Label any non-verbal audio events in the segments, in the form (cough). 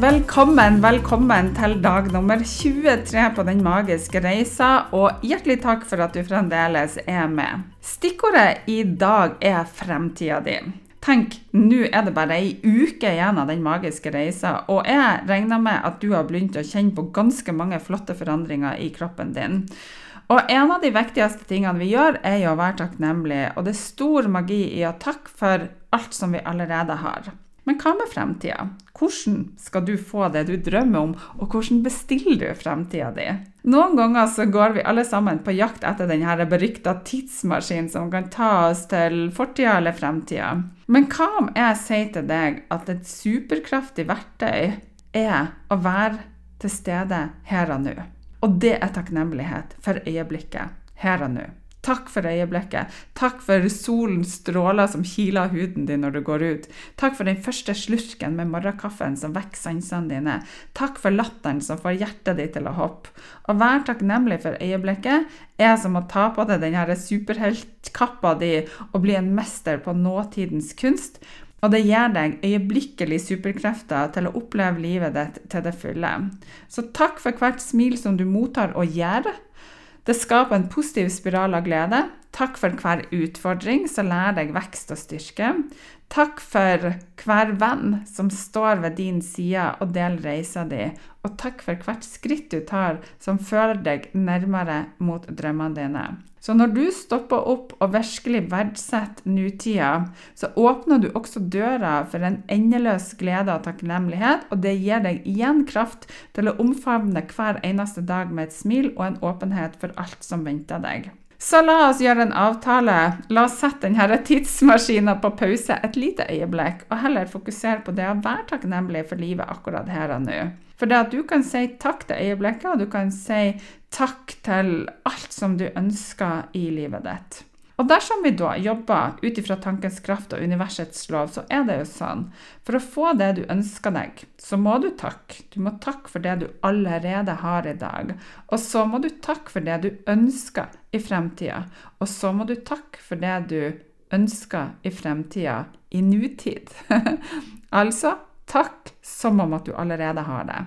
Velkommen, velkommen til dag nummer 23 på Den magiske reisa, og hjertelig takk for at du fremdeles er med. Stikkordet i dag er fremtida di. Tenk, nå er det bare ei uke igjen av Den magiske reisa, og jeg regner med at du har begynt å kjenne på ganske mange flotte forandringer i kroppen din. Og en av de viktigste tingene vi gjør, er jo å være takknemlig, og det er stor magi i å takke for alt som vi allerede har. Men hva med fremtida? Hvordan skal du få det du drømmer om, og hvordan bestiller du fremtida di? Noen ganger så går vi alle sammen på jakt etter denne berykta tidsmaskinen som kan ta oss til fortida eller fremtida. Men hva om jeg sier til deg at et superkraftig verktøy er å være til stede her og nå? Og det er takknemlighet for øyeblikket, her og nå. Takk for øyeblikket. Takk for solens stråler som kiler huden din når du går ut. Takk for den første slurken med morgenkaffen som vekker sansene dine. Takk for latteren som får hjertet ditt til å hoppe. Å være takknemlig for øyeblikket er som å ta på deg denne superheltkappa di og bli en mester på nåtidens kunst. Og det gir deg øyeblikkelig superkrefter til å oppleve livet ditt til det fulle. Så takk for hvert smil som du mottar og gjør. Det skaper en positiv spiral av glede. Takk for hver utfordring som lærer deg vekst og styrke. Takk for hver venn som står ved din side og deler reisa di. Og takk for hvert skritt du tar som fører deg nærmere mot drømmene dine. Så når du stopper opp og virkelig verdsetter nutida, så åpner du også døra for en endeløs glede og takknemlighet, og det gir deg igjen kraft til å omfavne hver eneste dag med et smil og en åpenhet for alt som venter deg. Så la oss gjøre en avtale. La oss sette denne tidsmaskinen på pause et lite øyeblikk, og heller fokusere på det å være takknemlig for livet akkurat her og nå. For det at du kan si takk til øyeblikket, og du kan si takk til alt som du ønsker i livet ditt. Og dersom vi da jobber ut ifra tankens kraft og universets lov, så er det jo sånn For å få det du ønsker deg, så må du takke. Du må takke for det du allerede har i dag. Og så må du takke for det du ønsker i fremtida. Og så må du takke for det du ønsker i fremtida i nutid. (laughs) altså takk som om at du allerede har det.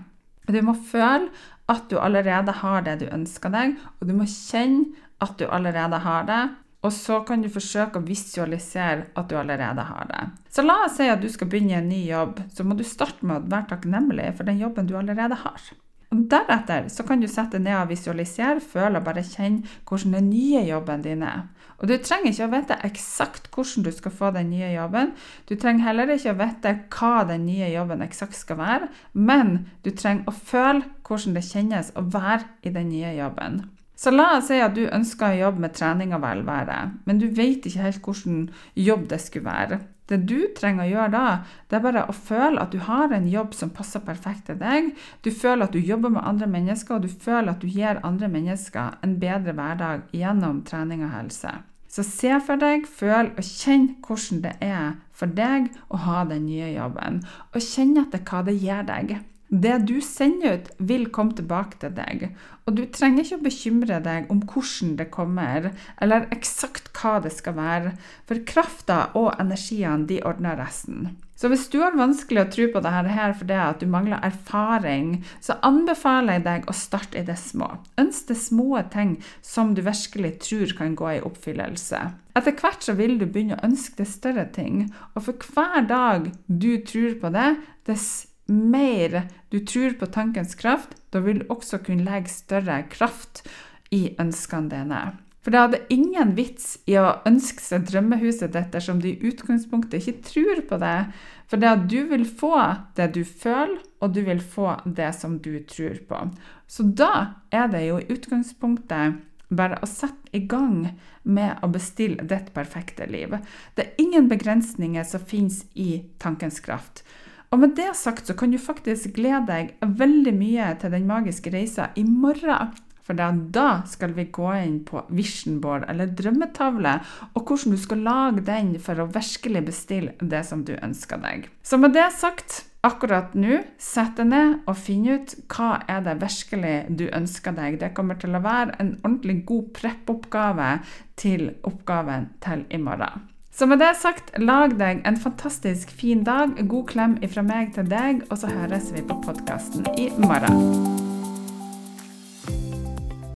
Du må føle at du allerede har det du ønsker deg, og du må kjenne at du allerede har det. Og så kan du forsøke å visualisere at du allerede har det. Så la oss si at du skal begynne en ny jobb, så må du starte med å være takknemlig for den jobben du allerede har. Og Deretter så kan du sette ned og visualisere, føle og bare kjenne hvordan den nye jobben din er. Og Du trenger ikke å vite eksakt hvordan du skal få den nye jobben. Du trenger heller ikke å vite hva den nye jobben eksakt skal være, men du trenger å føle hvordan det kjennes å være i den nye jobben. Så la oss si at du ønsker å jobbe med trening og velvære, men du vet ikke helt hvilken jobb det skulle være. Det du trenger å gjøre da, det er bare å føle at du har en jobb som passer perfekt til deg. Du føler at du jobber med andre mennesker, og du føler at du gir andre mennesker en bedre hverdag gjennom trening og helse. Så se for deg, føl og kjenn hvordan det er for deg å ha den nye jobben. Og kjenn etter hva det gir deg. Det du sender ut, vil komme tilbake til deg. Og du trenger ikke å bekymre deg om hvordan det kommer, eller eksakt hva det skal være, for krafta og energiene de ordner resten. Så hvis du har vanskelig å tro på dette her fordi at du mangler erfaring, så anbefaler jeg deg å starte i det små. Ønsk deg små ting som du virkelig tror kan gå i oppfyllelse. Etter hvert så vil du begynne å ønske deg større ting, og for hver dag du tror på det, dess mer du tror på tankens kraft, da vil du også kunne legge større kraft i ønskene dine. For det hadde ingen vits i å ønske seg drømmehuset ditt dersom du i utgangspunktet ikke tror på det. For det at du vil få det du føler, og du vil få det som du tror på. Så da er det jo i utgangspunktet bare å sette i gang med å bestille ditt perfekte liv. Det er ingen begrensninger som finnes i tankens kraft. Og med det sagt så kan du faktisk glede deg veldig mye til den magiske reisa i morgen. For da skal vi gå inn på vision board, eller drømmetavle, og hvordan du skal lage den for å virkelig bestille det som du ønsker deg. Så med det sagt, akkurat nå, sett deg ned og finn ut hva er det virkelig du ønsker deg. Det kommer til å være en ordentlig god preppoppgave til oppgaven til i morgen. Så med det sagt, lag deg en fantastisk fin dag. God klem ifra meg til deg, og så høres vi på podkasten i morgen.